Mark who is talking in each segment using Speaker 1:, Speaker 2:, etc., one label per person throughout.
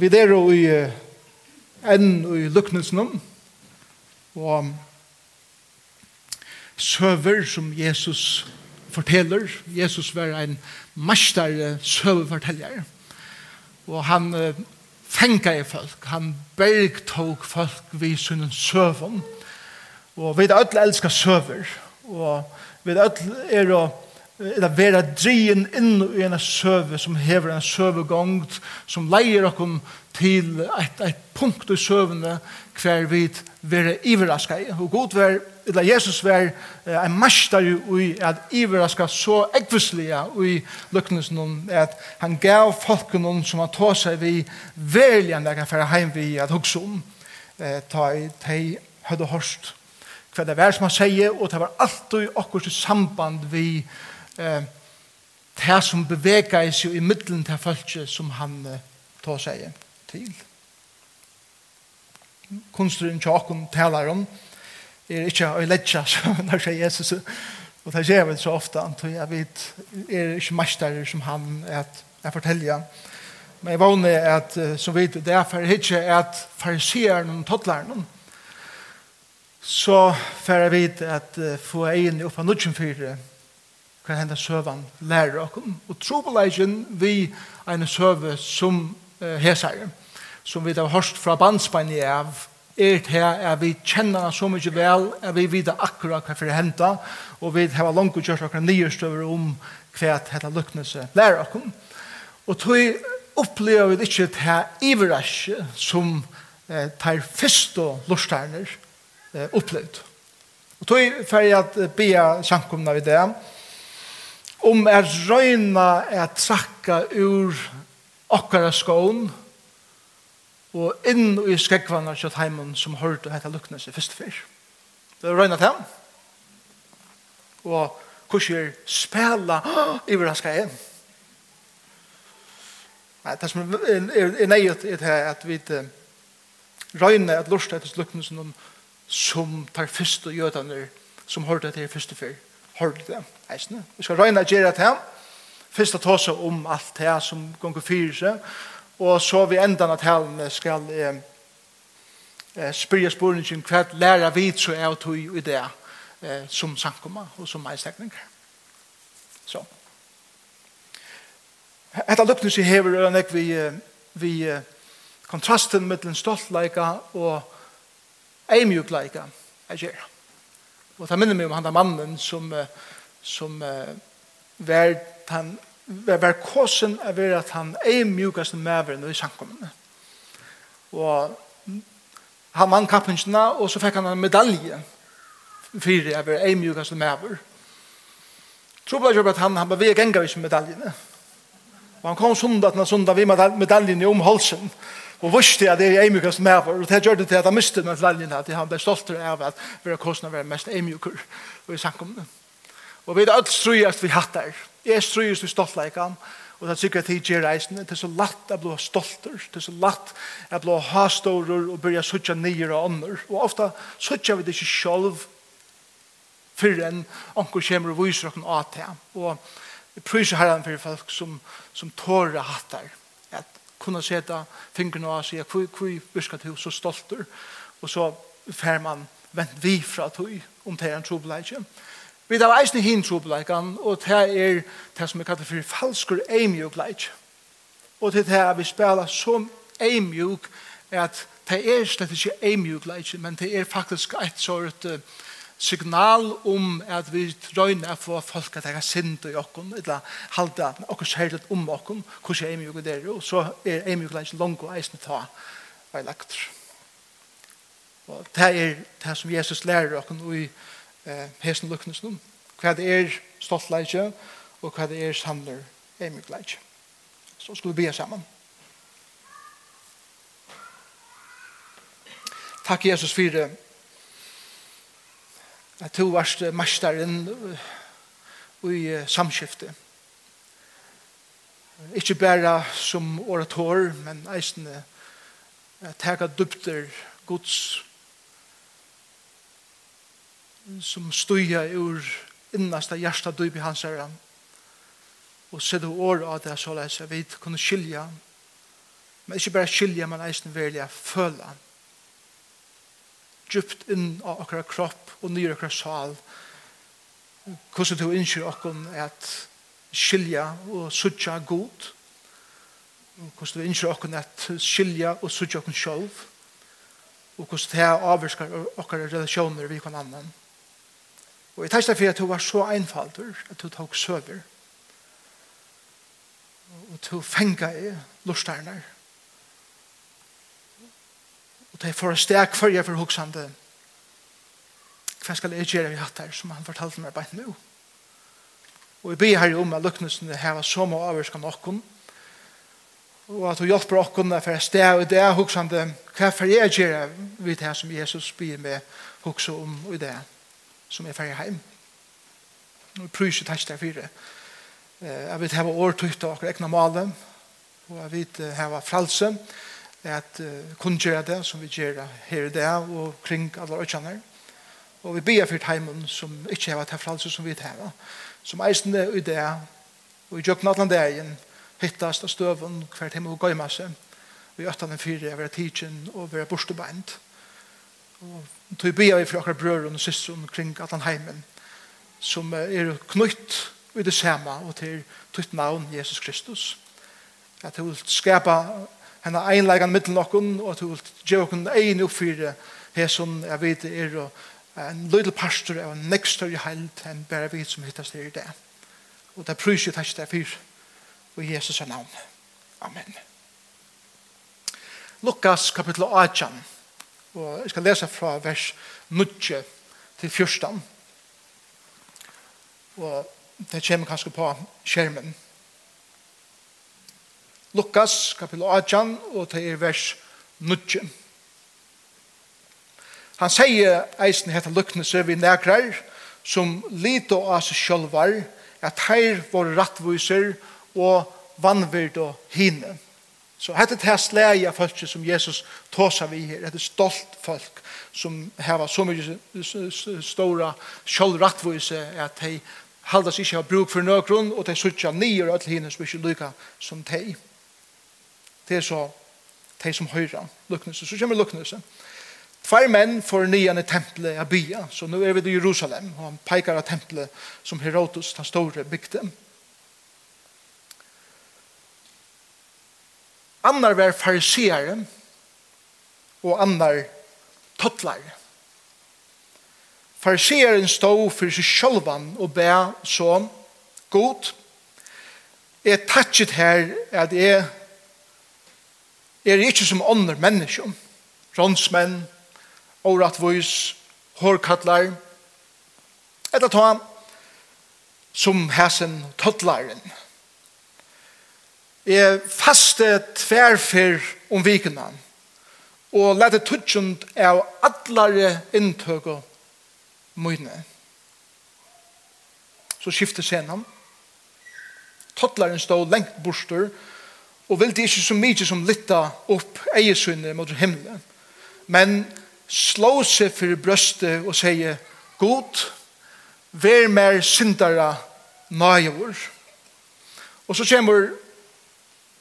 Speaker 1: Vi er jo i enn i luknelsen og søver som Jesus forteller. Jesus var en mestere søverforteller. Og han fengar i folk. Han bergtog folk vid sin søvn. Og vi er alle elsker søver. Og vi er alle er og eller vera drien inn i en søve som hever en søvegongt som leier okkom til et, et punkt i søvene hver vi vera iveraska i. Og god ver, eller Jesus ver en master i at iveraska så ekvislige i lukknes noen at han gav folk noen som han tog seg vi verlig enn kan færa heim vi at hugsa om. Ta i tei høyde hørst hva det var som han sier og det var alltid akkurat samband vi eh, det som beveger seg i middelen til folket som han eh, tar seg til. Kunstneren Tjåkon taler om er ikke å ledja når sier Jesus og det gjør vel så ofte antog jeg vet er ikke mesterer som han at jeg forteller men jeg vågner at som vet det er for ikke at fariseren og tottleren så får jeg vite at få egen opp av nudgen for kan henda søvan lærer okkom. Og trobeleisen vi en søve som uh, hesar, som vi har hørt fra bandspannet av, er til at vi kjenner så mye vel, at vi vet akkurat hva for henta, og vi har langt gjort akkurat nye støver om hva dette lukknelse lærer okkom. Og tog opplever vi ikke til iverasje som eh, tar først og lortarner eh, opplevd. Og tog fer at be samkomna vi det, om er røyna er trakka ur okkara skån og inn i skrekkvannar kjøtt heimen som hørte hette lukna seg fyrst fyr. Det er røyna til ham. Og kurser spela i hver skal igjen. Nei, det som er, er er nøyet er det at vi røyna at lorsta etter lukna som som tar fyrst og gjødaner som hørte hette fyrst og fyrr hørte det eisne. Vi skal røyna gjerra til ham. Fyrst ta seg om alt det som gonger fyrir seg. Og så vi enda av helene skal eh, eh, spyrja spurningen hva læra vi så er og tog i det eh, som samkomma og som meistekning. Så. Hetta løpnes i hever og nek vi, vi kontrasten mellom stoltleika og eimjukleika er gjerra. Og det minner meg om han der mannen som eh, som uh, var han var, var kåsen av er at han er mjukast maveren i samkommende. Og han vann kappingsene, og så fikk han en medalje for av er mjukast maver. Tror jo at han, han var ved gengar i medaljene. Og han kom sundat når sundat vi medaljene om halsen. Og visste at det er eimjukast maver. Og det gjør det til at han mistet medaljene, at han ble stolt av at vi er kåsen av er mest eimjuker i samkommende. Og vi er alt strøyast vi hatt der. Jeg er strøyast vi stoltleikan. Og det er sikkert tid gjør reisen. Det er så latt å bli stolter. Det er så latt å bli hastårer og börja suttja nyer og ånder. Og ofta suttja vi det ikke selv før enn anker kommer og viser okken av til. Og jeg pryser herren for folk som, som tårer der. At kunna seta fingrene av seg. sier, hvor virka du så stolter? Og så fer man vent vi fra tog om det er en trobeleikje. Og Vi har eisen i hin trobleikan, og det er det som vi kallar for falskur eimjukleik. Og det er vi spela som eimjuk, er at det er slett ikke eimjukleik, men det er faktisk et sort uh, signal om at vi røyner at få folk at det er sint i okken, eller halda okker særlig om okken, hvordan eimjuk er det, og så er eimjukleik langt og eisen ta vei lagt. Og det er det som Jesus lærer okken i eh, hesen lukknes nu hva det er stolt stoltleikje, og hva det er samler eimikleikje. Så skulle vi be sammen. Takk Jesus for det at du varst mesteren i samskiftet. Ikke bare som orator, men eisende tega dupter Guds som stuja ur innast av hjertet dyp i hans herre. Og sette år av det så leis jeg vet kunne skilja. Men ikke bare skilja, men eisen velja føla. Djupt inn av akkurat kropp og nyr akkurat sal. Hvordan du innskyr akkurat at skilja og sutja god. Hvordan du innskyr akkurat at skilja og sutja akkurat sjolv. Og hvordan det avvirskar akkurat relasjoner vi kan annan. Og jeg tenkte for at du var så einfaldur at du tok søver. Og du fenga i lortarnar. Og det er for å steg for jeg for hoksande hva skal jeg gjøre vi hatt her som han fortalte meg bare nå. Og jeg ber her om at lukknelsen heva så må avvirka nokkon og at du hjelper okkon for å steg i det hoksande hva for jeg gjøre vi det som Jesus ber med hoksa om i det som er ferdig heim. Nå prøver ikke takk der fire. Jeg vil hava årtøyt av akkurat egna malen, og jeg vil hava fralse, at kun gjør det som vi gjør her i dag, og kring alle økjene. Og vi ber for heimen som ikke har vært fralse som vi tar. som eisende i det, og i jøkken alle dagen, hittast av støven, hvert hjemme og gøymasse, og i øttene fire, jeg vil tidsen, og vi er borstebeint. Og Og tog bia vi for akkurat brøren og systeren kring allan heimen som er knytt i det samme og til tutt navn Jesus Kristus. At du vil skapa henne einlegan middel nokkun og at du vil gjøre noen egen oppfyre her som jeg vet er en lydel pastor av en nekst større held enn bare vi som hittast her i det. Og det prøys jo takk det fyr og Jesus er navn. Amen. Lukas kapitel 8. Og jeg skal lese fra vers 9 til 14. Og det kommer kanskje på skjermen. Lukas kapittel 18 og det er vers 9. Han sier eisen heter luknese vi nekrar, som lite av seg sjølvar at her var rattviser og vannvird og hinne. Så hette det her slæg av folk som Jesus tåsa vi her. Hette stolt folk som heva så mye stora kjallrattvise at de haldas ikke av bruk for nøkron og de suttja nyer og alle som ikke lykka som de. Det er så de som høyra luknelse. Så kommer luknelse. Tvær menn får nyan i tempelet av bya. Så nå er vi i Jerusalem og han peikar av tempelet som Herodos, den store bygden. Annar var fariseare og annar tottlare. Farisearen stod for seg sjølvan og be så god. Jeg takkit her at jeg er ikke som andre mennesker. Ronsmenn, åratvois, hårkattler, etter ta som hæsen tottlaren. Tottlaren Jeg faste tverfer om vikene og lette tutsjent av atlare inntøk og møyne. Så skifter scenen. Tottlaren stod lengt borster og vilde ikke så mye som lytta opp eiesunnet mot himmelen. Men slå seg for brøstet og sier God, vær mer syndere nøyår. Og så kommer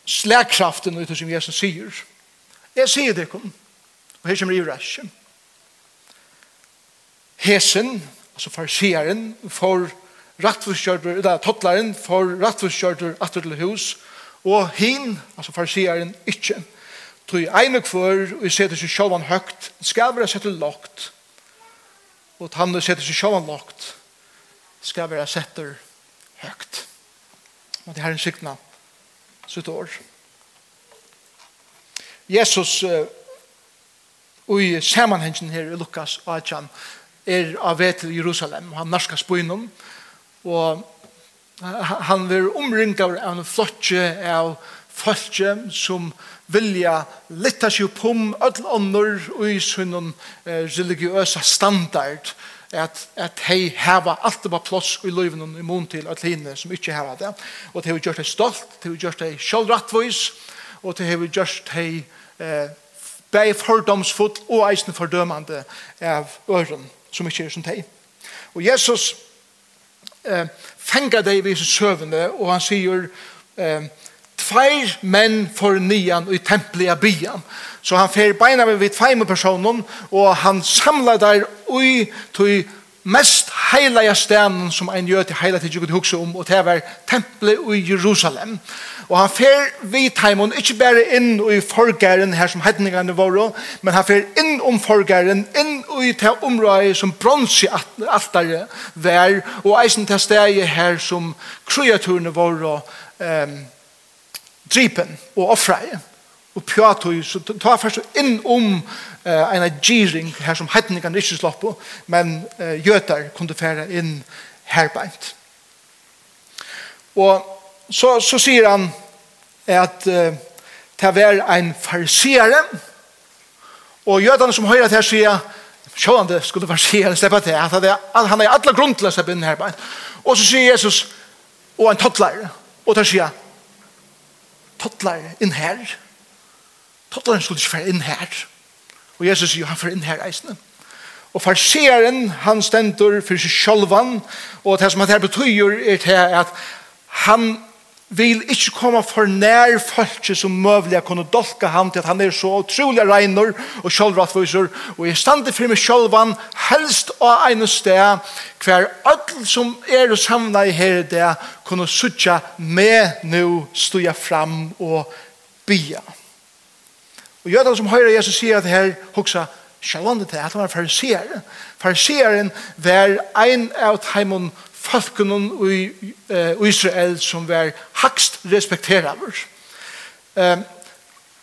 Speaker 1: slagkraften ut som Jesus sier. Jeg sier det kom. Og her kommer i rasjen. Hesen, altså farsieren, for rattforskjørter, da tottlaren, for rattforskjørter atter til hus, og hin, altså farsieren, ikkje. Tog ein og kvør, og jeg setter seg sjåvan høgt, skal være sett lagt, og han setter seg sjåvan lagt, skal være sett høgt. Og det her er en signal sitt år. Jesus uh, i sammanhengen her i Lukas og er av vei til Jerusalem. Han narskas på innom, og han vil omringa av en flotje av folke som vilja litta seg opp om öll ånder og i sunnen eh, religiøsa standard at, at hei heva alt det var plåss i løyven og imon til at henne som ikke heva det. Og det har gjort hei stolt, det har gjort hei sjølvrattvois, og det har gjort hei eh, bei fordomsfull og eisen fordømande av øren som ikke er som teg. Og Jesus eh, fengar deg vid søvende, og han sier eh, tveir menn for nian i templia byan. Så han fer beina med vid feime personen, og han samla der ui tui mest heilige stenen som en gjør til heilige til Gud hukse om, og det var tempelet i Jerusalem. Og han fer vid teimen, ikke bare inn i forgæren her som hedningene våre, men han fer inn om forgæren, inn i det området som bronse altare var, og eisen til stedet her som kreaturene våre, um, dripen og offreie. og pjatoi, så ta først inn om eh, en giring her som heitningan ikke slå på, men eh, jøtar kunne fære inn herbeint. Og så, så sier han at eh, det var en farisere, og jødene som høyre til her sier, sjående skulle farisere slippe til, at han er alle grunn til å slippe inn herbeint. Og så sier Jesus, og en tottlare, og der sier tottlar inn her. Tottlaren skulle ikke være inn her. Og Jesus sier, han får inn her eisene. Og farseren, han stendur for seg sjølvan, og det som han her betyr er til at han vil ikke komme for nær folk som møvelig å kunne dolke ham til at han er så utrolig regner og kjølrattviser og jeg stande for meg kjølvan helst av en sted hver ødel som er og samlet i her det kunne suttje med nå stod fram og bia og jødene som høyre Jesus sier at her hoksa kjølvandet til at han var fariseer fariseeren var ein av teimen folkene i Israel som var hakst respekteraver. Um,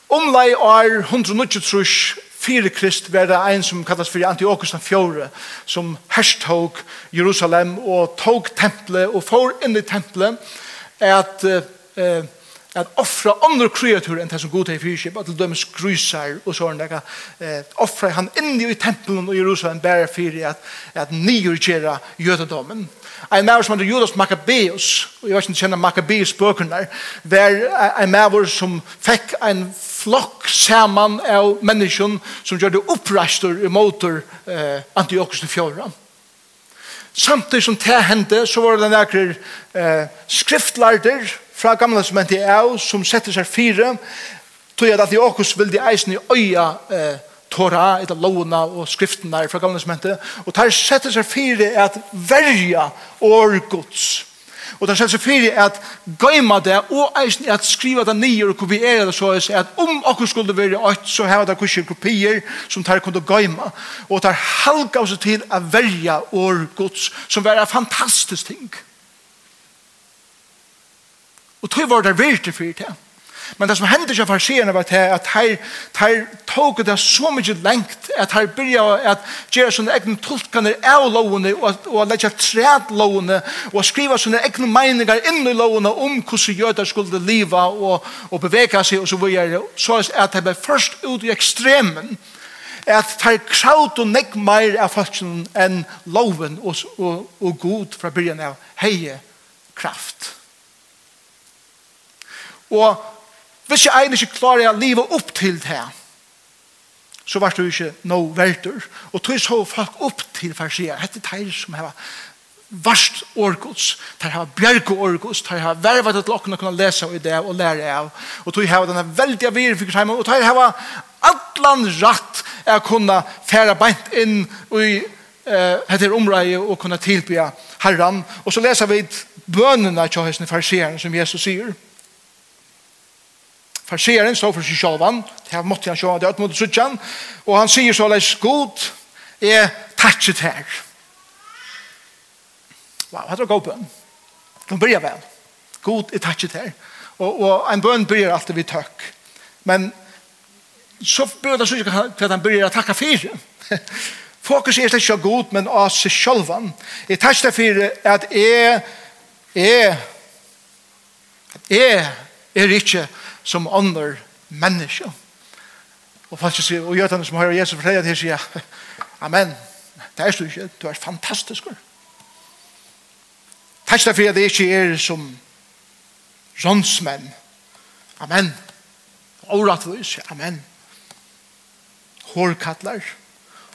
Speaker 1: Omlai år 193 fire krist var det en som kallas for Antiochus den fjore, som herstog Jerusalem og tog tempelet og får inn i tempelet at uh, at offra andre kreatur enn det som god er fyrkjip, at de skrysar og sånn, at offra han inni i tempelen i Jerusalem bare fyrir at, at nyrkjera jødendommen. Ein maver som heter Judas Maccabeus, og jeg vet ikke kjenner Maccabeus bøkene, var ein maver som fikk ein flokk saman av menneskjen som gjør det opprastor motor eh, Antiochus til fjorda. Samtidig som det hendte, så var det nekker eh, skriftlarder, fra gamla testamentet av som setter seg fire tog jeg at de åkos vil de eisen i øya eh, Torah, etter lovene og skriftene fra gamla testamentet og der setter seg fire at verja årgods og der setter seg fire at gøyma det og eisen at skriva det nye og kopiere det så at om åkos skulle være ått så heva det kurser kopier som der kunne gøyma og der halga oss til at verja årgods som var en fantastisk ting. Og tog var det virkelig for det. Men det som hendte seg for seerne var til at her, her tog det så mye lengt at her begynte at gjøre sånne egne tolkene av lovene og, og legge træt lovene og skrive sånne egne meninger inn i lovene om hvordan jøder skulle leve og, og bevege seg og så videre. Så at det ble først ut i ekstremen at det er kraut og nekk mer av folkene enn loven og, og, og god fra byrjan av heie kraft. Og hvis jeg egentlig ikke klarer å leve opp til det her, så var det ikke noe verter. Og tog så folk opp til farsier. Hette teir som har varst årgods, der har bjerg årgods, der har vervet til åkken å kunne lese i det og lære av. Og tog har denne veldige virfikersheimen, og tog har allan ratt å kunne fære beint inn i eh, heter området og kunne tilbya herran. Og så leser vi bønene til høysen farsieren som Jesus sier. Farseren står for seg sjåvan, det har måttet han sjåvan, det har måttet suttjan, og han sier så leis, god er tatset her. Wow, hatt var god bøn. Den bryr vel. God er tatset her. Og, og en bøn bryr alltid vi tøkk. Men så bryr det suttjan ikke at han byrja takka fyrir. Fokus er ikke god, men av seg sjåvan. Jeg tatset fyrir at jeg, jeg, jeg, er ikke som ånder menneske. Og folk sier, og gjør som hører Jesus fortelle, de sier, Amen, det er du ikke, du er fantastisk. Takk for at det ikke er som rånsmenn. Amen. Åretvis, amen. Hårkattler.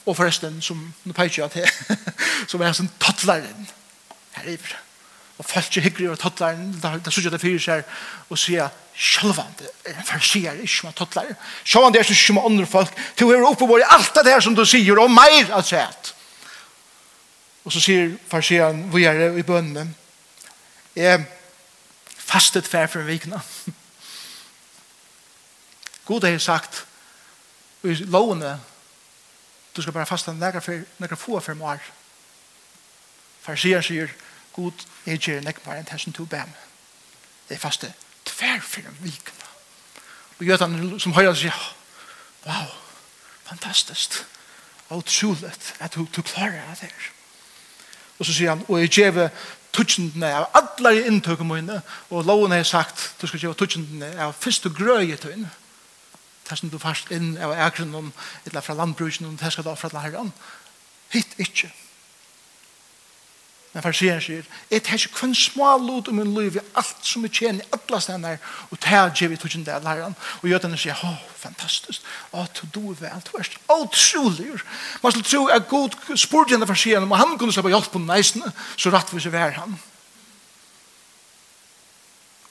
Speaker 1: Og forresten, som, nå peker jeg til, som er en sånn tattleren. Her i det og folk ikke hyggelig og tottler da sier det fyrir seg og sier sjølvan det er en farsier ikke med tottler sjølvan det er ikke med andre folk til å høre oppe vår alt det her som du sier og meir at sett og så sier farsieren vi er i bønnen jeg fastet fær for en vikna God har sagt i lovene du skal bare fasta nekra få for meg farsieren sier god er gjerne nekvar enn tersen to bæm. Det er faste tver for en vikna. Og gjør han som høyre sier, wow, fantastisk, og utrolig at du, du klarer det her. Og så sier han, og jeg gjeve tutsjendene av alle inntøkene mine, og loven har sagt, du skal gjøre tutsjendene av første grøye tøyne, det som du fast inn av ægrunnen, eller fra landbruken, det skal du fra til. Hitt ikke. Hitt ikke Men for sier han sier, jeg tar ikke kun små lot om min liv, alt som jeg tjener, alle stedene, og tar jeg vi tog en del læreren. Og gjør jødene sier, å, fantastisk, å, du do vel, du er utrolig. Man skulle tro at god spurte henne for sier han, om han kunne slippe hjelp på neisene, så rett for seg vær han.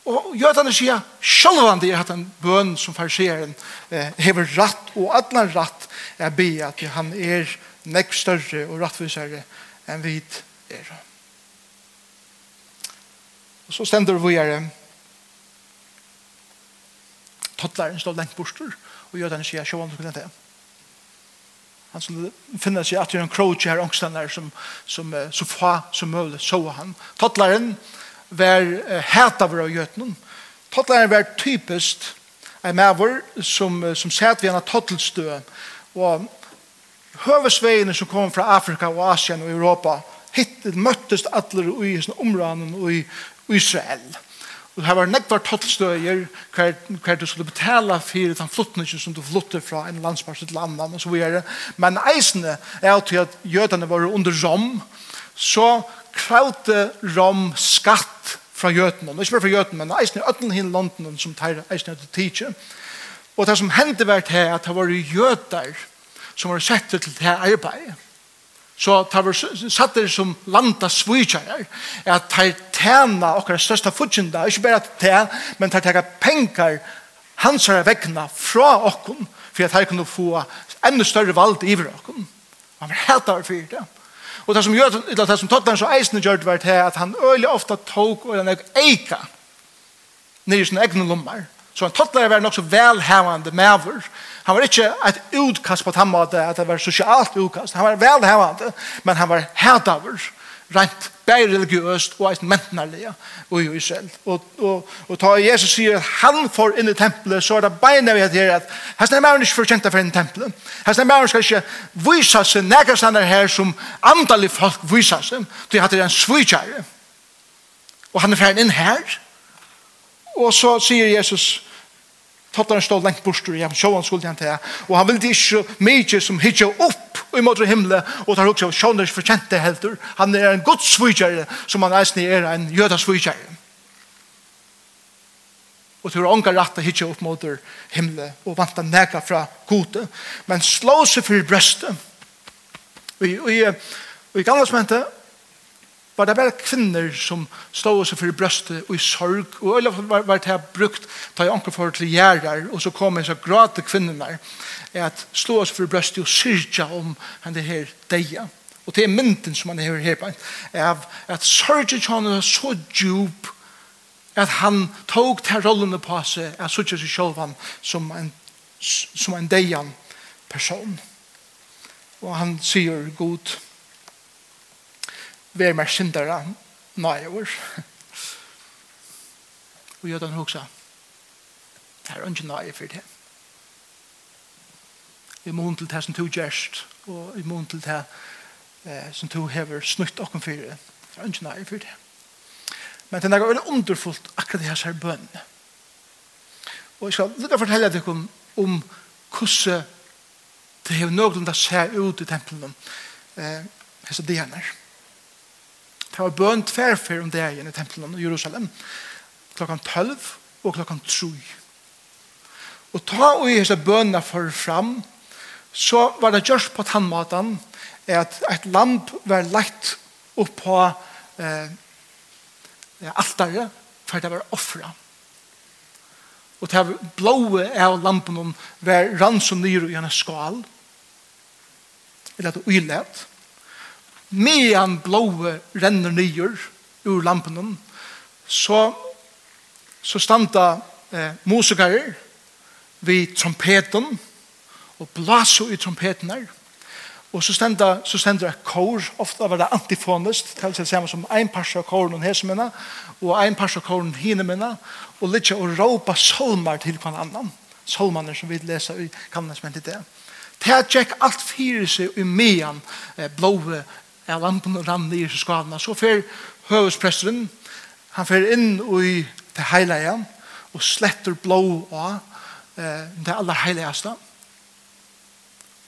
Speaker 1: Og gjør jødene sier, selv om det er at en bøn som farsieren eh, hever rett, og alle rett, er be at han er nekk større og rettvisere enn vi er. Og så stender vi her Tottlaren står lengt borster og gjør den sier sjåan til det. Han skulle finne seg at det er en kroge her ångstender som, som så fa som mulig så han. Tottlaren var hæt av gjøtnen. Tottlaren var typiskt en maver som, som sæt ved en tattelstø og høvesveiene som kom fra Afrika og Asien og Europa hittet, møttes alle i områden og i Israel. Og her var nekvar tottstøyer hver, hver du skulle betala fyrir den flottningen som du flotter fra en landsparst til annan og så videre. Men eisene er til at jødene var under Rom så kravte Rom skatt fra jødene. Ikke bare fra jødene, men eisene i ødelen hin London som tar eisene til tidsje. Og det som hendte vært her at det var jøder som var sett til det arbeidet så tar vi satt det som landa svujkjærer, at tar tjena okkar størsta fudgjenda, ikke bare at tjena, men tar tjena penkar hans er vekna fra okkom, for at her kunne få enda større vald iver okkom. Han var helt av fyrir det. Og det som gjør det, det som Tottenham så eisne gjør det var at han øyelig ofta tog og han eika nere i sine egne lommar, Så en toddler var nok så velhævande maver. Han var ikke et utkast på den måten at det var sosialt utkast. Han var velhævande, men han var hædaver, rent bare religiøst og et mentnerlige og i Israel. Og, og, og ta Jesus sier at han får inn i tempelet, så er det beina vi heter at hans nær mæren ikke forkjenta for inn i tempelet. Hans nær mæren skal ikke vise seg nægge stander her som andalig folk vise seg. Det er en svitjære. Og han er ferdig inn her. Og så sier Jesus, Tottaren stod lengt bostur, ja, sjåan skulle han til, og han ville ikke mykje som hitje opp i måte himle, og tar også sjåan er fortjente helter. Han er en god svujkjære, som han eisne er en jøda svujkjære. Og tur ångar rett å hitje opp mot himle, og vanta nega fra gode, men slå seg for brøstet. Og i, og i, i gamle var det bare kvinner som stod seg for brøstet og i sorg, og øyla var, var det brukt ta i anker for til gjerder, og så kom en så grad til kvinnerne at stå seg for brøstet og syrja om henne her deia. Og det er mynden som han er her på, er at sørget han er så djup at han tog til rollene på seg, at sørget seg selv han som en, som en deian person. Og han sier god, vær mer syndere nøye år. Og gjør den hoksa, det er ikke nøye for det. I mån til det som du gjerst, og i mån til det eh, som du hever snutt og for det. Det er ikke nøye for det. Men det er veldig underfullt akkurat det her ser bønn. Og jeg skal litt fortelle deg om, om hvordan det er noen som ser ut i tempelen. Eh, hessa dianar. Det var bøn tverfer om det i tempelen i Jerusalem. Klokkan 12 og klokkan 3. Og ta og i hese bønene for fram, så var det gjørst på tannmaten at et lamp var lagt opp på eh, altaret for det var offret og det blåe av lampen var rann som nyr i en skal eller at det uilet medan blået renner nyer ur lampen, så, så standa eh, musikere vid trompeten, og blaser i trompeten her, Og så stender, så stender et kor, ofte var det antifonist, til seg samme som en pars av koren og hese minna, og en pars av koren hine minna, og litt å råpa solmar til hver annan. Solmaner som vi leser i gamle som det. Det er tjekk alt fire seg i mean eh, blåve av lampen og rann i skadene. Så fer høvespresteren, han fer inn i det heilige, og sletter blå av eh, det aller heiligeste.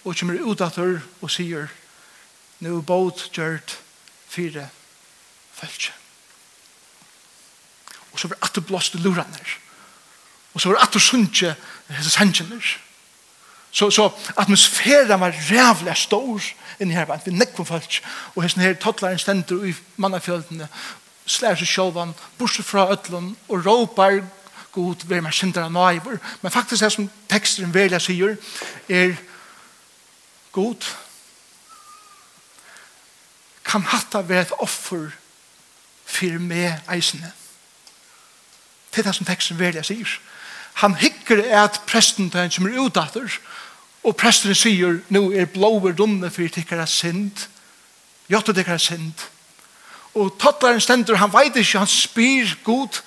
Speaker 1: Og kommer ut av tør og sier, nå er båt gjørt fire følge. Og så var det at du blåste lurene. Og så var det at du sunnje hese sannsjener. Og Så, så atmosfæren var rævlig stor inni her, vi nekkom folk, og hesten her tottlaren stender i mannafjöldene, slær seg sjálvan, bortsett fra ötlun, og råpar god, vi er mer syndere naivor. Men faktisk det som teksteren velja sier, er god, kan hatta være et offer for meg eisene. Det er det som teksten velja sier. Han hikker at presten til en som er utdatter, Og presteren sier, nå er blåve dumme for tikkere synd. Gjøtte tikkere synd. Og tattaren stender, han veit ikke, han spyr god.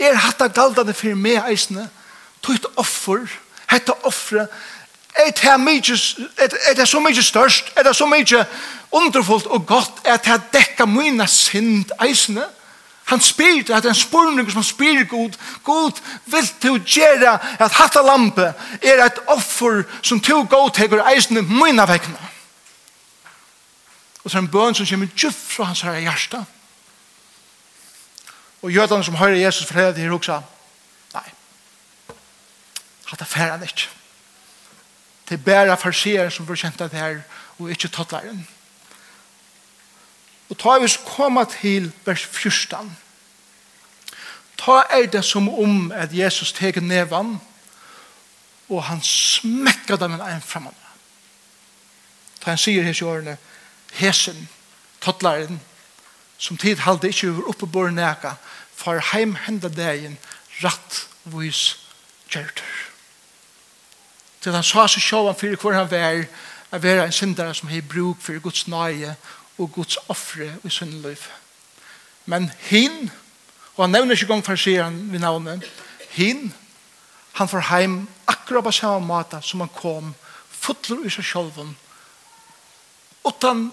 Speaker 1: Er hatta galdane for meg eisene? Tøyt offer, hette offre. Er det, er, er det så mye størst? Er det så mye underfullt og godt? Er det dekka mine synd eisene? Han spyr til at en spurning som han spyr god, god vil til å gjøre at hatt lampe er et offer som til god teker eisene mine vekkene. Og så er en bøn som kommer djupt fra hans herre hjerte. Og jødene som hører Jesus fra det her også, nei, hatt er ferdig ikke. Det er bare farsier som får kjent det her, og ikke tottleren. Og ta vi koma til vers 14. Ta er det som om at Jesus teker nevan, og han smekker dem en ein framan. Ta han sier hese årene, hesen, tottlaren, som tid halde ikkje over oppebor neka, far heim henda degen, ratt vis kjertur. Til han sa seg sjåan fyrir hvor han vær, er vera en syndare som hei bruk fyrir Guds nøye og Guds offre i sin liv. Men hin, og han nevner ikke gong for sier han ved navnet, hin, han får heim akkurat på samme måte som han kom, fotler i seg sjølven, utan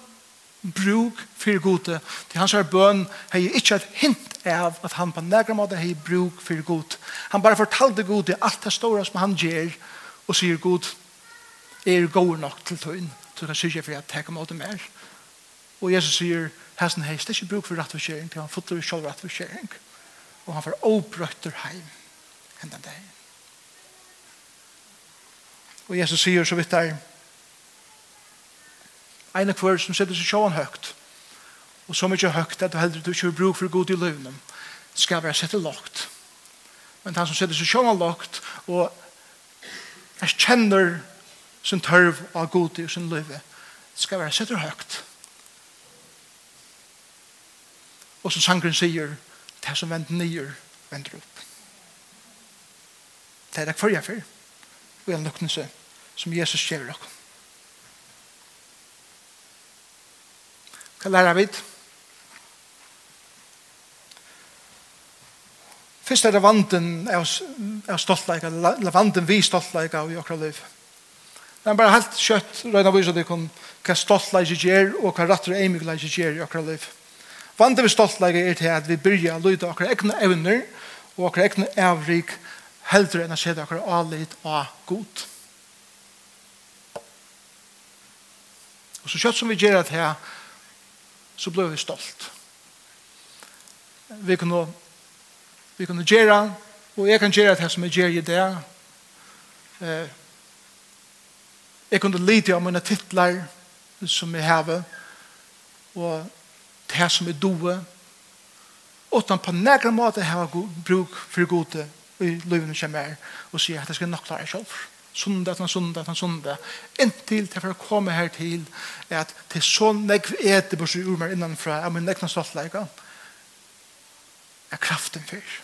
Speaker 1: bruk for gode. Til hans her bøn har ikke et hint av at han på nægre måte har bruk for gode. Han bare fortalte gode alt det store som han gjør, og sier god, er god nok til tøyen, så kan sier for at jeg tar måte mer. Og Jesus sier, hesten heist, det er ikke bruk for rettforskjering, til han fotler selv rettforskjering. Og han får oppbrøtter heim enda deg. Og Jesus sier så vidt der, en av hver som sitter seg sjåan høgt, og så mykje høgt at du heldur du ikke bruk for god i løvnen, skal være sett lagt. Men han som sitter seg sjåan lagt, og erkjenner sin tørv av god i sin løve, skal være sett høgt. Og som sangren sier, det som vender nyer, vender opp. Det er det for jeg for, og en lukkelse som Jesus gjør dere. Hva lærer vi? Først er det vanden av stoltleika, eller vanden vi stoltleika i okra liv. Det er bare helt kjøtt, røyna viser det hva stoltleika gjør, og hva rattere eimigleika gjør i okra liv. Hva Vande vi stoltleik er til at vi byrja å lyde okra egna evner og okra egna evrik heldre enn å se okra alit og god. Og så kjøtt som vi gjør at her, så blir vi stolt. Vi kunne, vi kunne gjøre, og jeg kan gjøre at her som jeg gjør i det. Eh, jeg kunne lite av mine titlar som jeg har, og det som er doe, utan på negra måte hava bruk for gode i livene som er, og sier at det skal nok klare selv. Sundet, til sundet, til sundag. Inntil til for å komme her til at til sånn negv er det bare ur meg innanfra, jeg min negna stoltleika, er kraften fyr.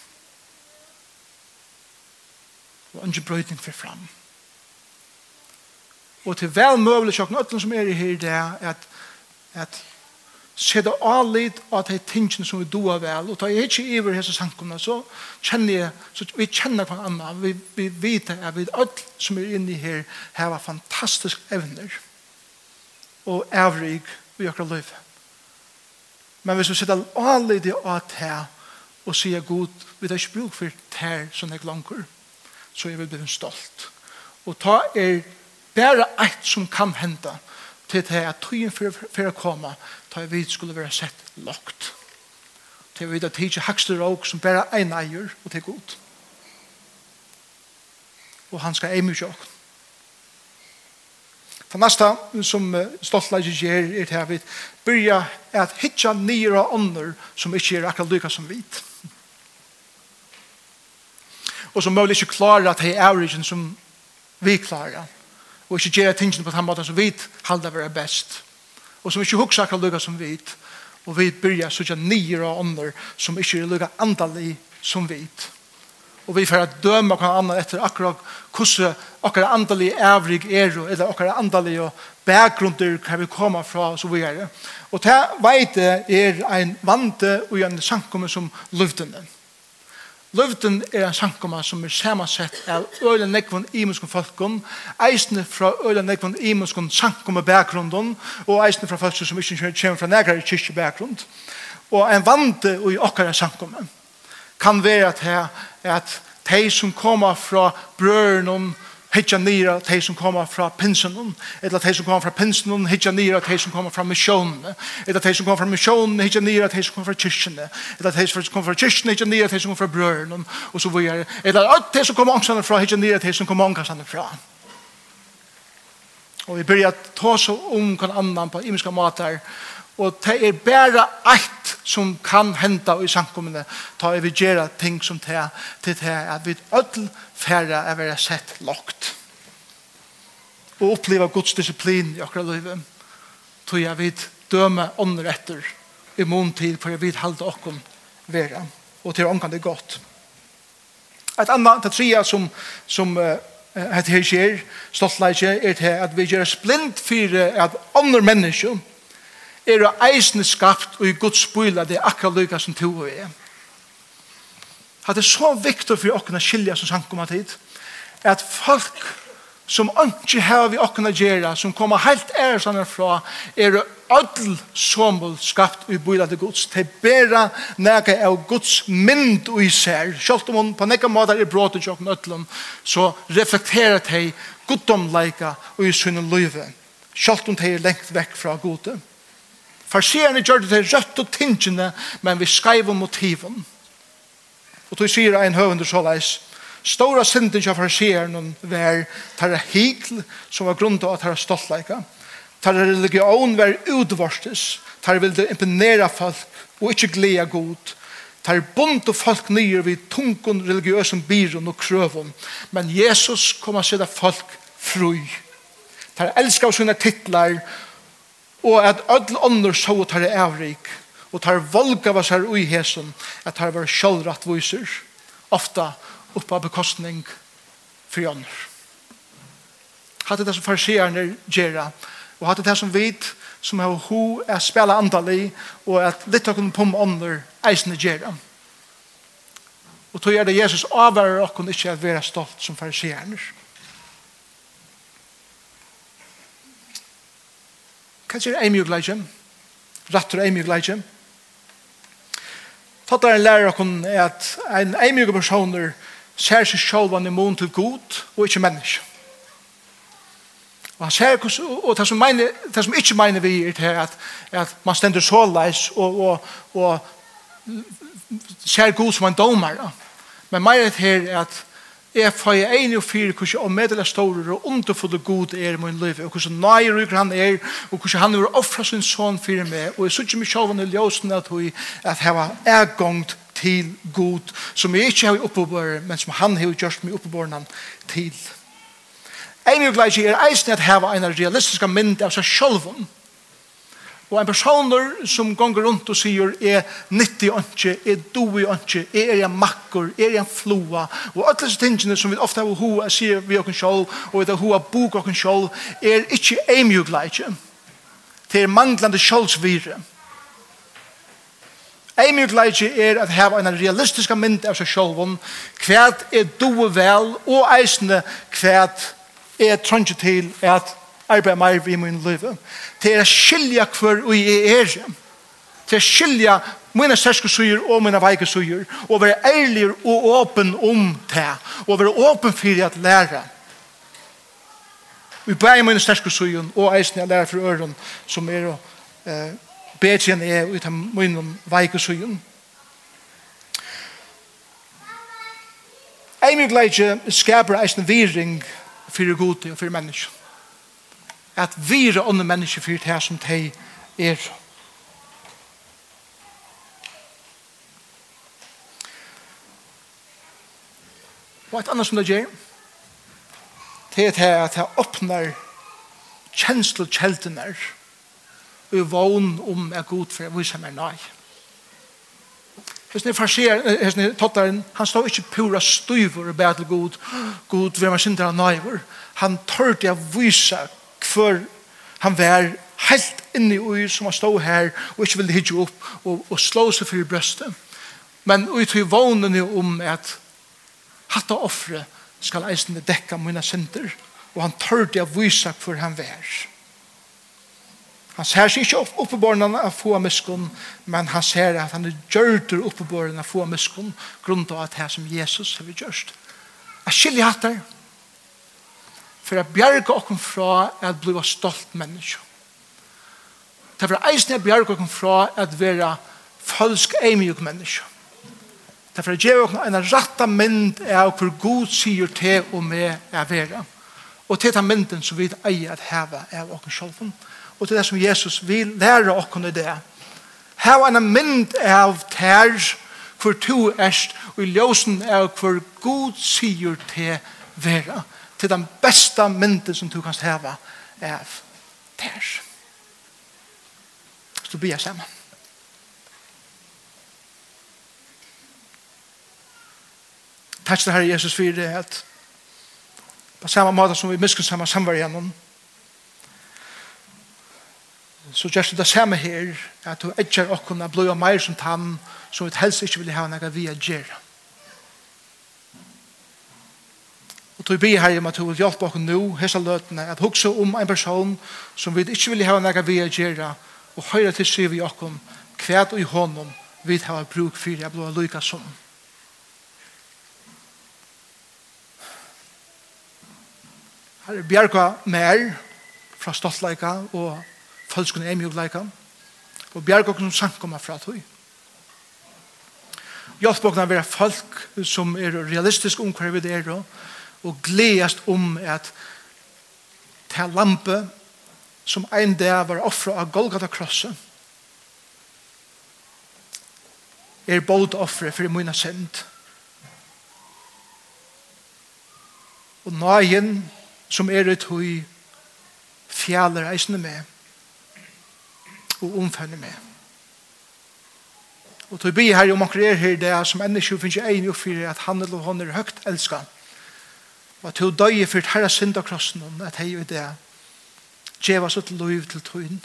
Speaker 1: Og ikke brøyden fyr fram. Og til vel møvelig sjokken, øtlen som er i her, det er at, at seta alit av de tingene som vi doa vel, og ta jeg ikke iver hese sankumna, så kjenner jeg, så vi kjenner hver annan, vi, vi vet at vi alt som er inne her, heva fantastisk evner, og evrig, vi akkur løyf. Men hvis vi sitter alit av det og sier god, vi tar ikke bruk for det som jeg langer, så er vi blivit stolt. Og ta er bare eit som kan henta, til det at tøyen for å komme, da vi skulle være sett lagt. Til vi da tidsi hakste råk som bare en eier og til god. Og han skal eie mye For Det som stoltleis ikke gjør er til at vi byrja at hitja nyra ånder som ikke er akkurat lykka som vit. Og som mulig ikke klarer at det er avrigen som vi klarer og ikke gjøre tingene på den måten som vi halder være best. Og som ikke huksa akkurat lukka som vi og vi byrja sutja nye og ånder som ikke er lukka andalig som vi og vi får døme hver annan etter akkurat hvordan akkurat andalig evrig er eller akkurat andalig og bakgrunner kan vi komme fra og så videre og det vet jeg er en vante og en sankomme som luftene Løvden er en sankoma som er samansett av øyla nekvun imenskun folkun, eisne fra øyla nekvun imenskun sankoma bakgrunden, og eisne fra folk som ikke kommer fra negrar kyrkje bakgrund. Og en vante i okkara sankoma kan være at, at de som kommer fra brøren hitja nira tei som koma fra pinsen eller tei som koma fra pinsen hitja nira tei som koma fra missionen, eller tei som koma fra missionen, hitja nira tei som koma fra kyrkjen eller tei som koma fra kyrkjen hitja nira tei som koma fra brøren og så videre eller alt som koma ångsane fra hitja nira tei som koma ångsane fra og vi byrja ta så om kan annan på imiska matar og det er bare eit som kan henda i samkommende ta vi gjøre ting som det er til det er at vi ødel færre er være sett lagt og oppleva Guds disiplin i akkurat livet tog jeg vidt døme ånder etter i mån tid for jeg vidt halde okkom vera. Og til ångan det godt Et annet, det tredje som, som uh, hette her skjer, stoltleikje, er til at vi gjør splint for at andre mennesker er og eisne skapt og i Guds bøyla det er akkurat lykka som to og er. Det er så viktig for åkna skilja som sankum at hit, at folk som ikke har vi åkna gjerra som kommer helt ærsanne herfra, er öll somul skapt i bøyla til Guds. Til bera nega av Guds mynd og i sær. Selv om hun på nekka måte er brått til åkna öllum så reflekterer de guddomleika og i sunne løyve selv om de er lengt vekk fra gode Farsierne gjør det til rødt og tingene, men vi skreiv om motiven. Og du sier en høvende så leis, Stora synden av farsierne var tar hikl som var grunn av tar stoltleika. Tar religion var utvorstes. Tar ville imponera folk og ikke gleda god. Tar bunt og folk nyer vid tungen religiøsen byrån og krøven. Men Jesus kom a sitte folk fru. Tar elskar sina titlar og at öll ånder så tar det avrik og tar volga var sær ui hesen at tar var sjálvratt viser ofta oppa bekostning for ånder hatt det som farsierne gjerra og hatt det som vit som har ho er spela andali og at litt okkur pum ånder eisne gjerra og tog er det Jesus avvarer okkur ikke at vera stolt som farsierne Hva sier Eimi og Gleitje? Rattur Eimi og Gleitje? Tattaren lærer okkur er at en Eimi og personer ser seg selv i er mån til god og ikkje menneske. Og han ser hos, og det som, mener, det som ikke mener vi er til at, at man stender så leis og, og, og ser god som en domar. Men mer er til at Jeg får en og fire hvordan og medelig store og underfulle god er i min liv og hvordan nøye ryker han er og hvordan han vil offre sin son for meg. Og jeg synes ikke mye sjåven i ljøsen at vi at jeg var ergångt til god som jeg ikke har oppebåret men som han har gjort meg oppebåret til. En og glede er eisen at jeg var en realistisk mynd av seg sjølven Og en person som gonger rundt og sier er nyttig åndsje, er doi åndsje, er en makker, er en floa. Og alle disse tingene som vi ofte har hoa er sier vi okken sjål, og vi det hoa bok okken sjål, er ikke eimjugleidje. Det er manglande sjålsvire. Eimjugleidje er at heva en realistiska mynd av seg sjålvun, hva er doi vel, og eisne hva er trønge til at arbeid mer i min liv. Til å skilja hver og jeg er. Til å skilja mine sterske suger og mine veike suger. Og være ærlig og åpen om det. Og være åpen for at lære. Vi bærer mine sterske suger og eisen jeg lærer for øren som er å eh, bedre enn jeg ut av mine veike suger. Eimig leidje skaper eisen viring fyrir gode og fyrir menneskje at vire ånne mennesker for det som de er. Og et annet som det gjør, det er at jeg åpner kjenslekjeldene og vågn om jeg er god for jeg viser meg nei. Hesne farser, hesne tottaren, han stod ikke pura styvor og bedre god, god, hvem er sindra naiver. Han tørte jeg vise hver han var helt inne i ui som han stod her og ikke ville hitje opp og, og slå seg for i brøstet. Men ui tog vånen om at hatt og offre skal eisende dekka mine synder og han tørde å vise hvor han var. Han ser seg ikke opp oppeborene av få miskunn, men han ser at han er gjørter oppeborene av få miskunn grunn av at det som Jesus har gjørst. Jeg skiljer hatt der for å bjerge oss fra at bli stolt menneske. Det er eisne å bjerge oss fra at være falsk eimig menneske. Det er for å gjøre oss en rette mynd av hvor god sier til og med er være. Og til den mynden som vi eier at heve av oss selv. Og til det som Jesus vil lære oss i det. Heve en mynd av tær hvor to erst og i ljøsen av hvor god sier til være til den beste mynden som du kan heve av ters. Så du blir sammen. Takk til Herre Jesus for det at På samme måte som vi miskunn samme samverd gjennom. Så gjør det samme her, at du ikke er åkken å blod og meir som tann, som vi helst ikke vil ha noe vi er gjerne. tog bi her om at hun vil hjelpe oss nå, hese løtene, at hukse om en person som vi ikke vil ha noe vi å gjøre, og høyre til syv i oss, kvæt og i hånden, vi har bruk for jeg blå lykka som. Herre bjerga mer fra stoltleika og falskene emjogleika, og bjerga oss som sankommer fra tog. Hjelp oss å være folk som er realistiske om hva vi er, og og gledast om at ta lampe som ein dag var offra av Golgata krosset er båd offre for mine synd. Og nøyen som er ut høy fjaller eisne med og omfønne med og tog bi her om akkurat er her det som enda 25 er jo fyrir at han eller hon er høyt elsket og at hun døye for herre synd av krossen at hei og det djeva sitt liv til tøyen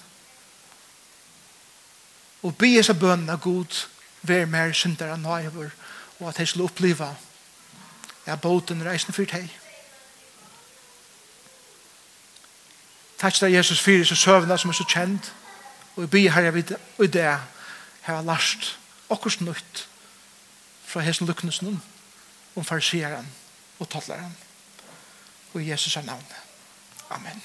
Speaker 1: og be seg bønnen av god vær mer synder enn nøyver og at hei skulle oppleve ja, båten reisende for hei Takk til Jesus fyrir så søvna som er så kjent og jeg byr herre vid og det her har lært okkurs nytt fra hesen lukknesen om farisieren og talleren og i Jesus' navn. Amen.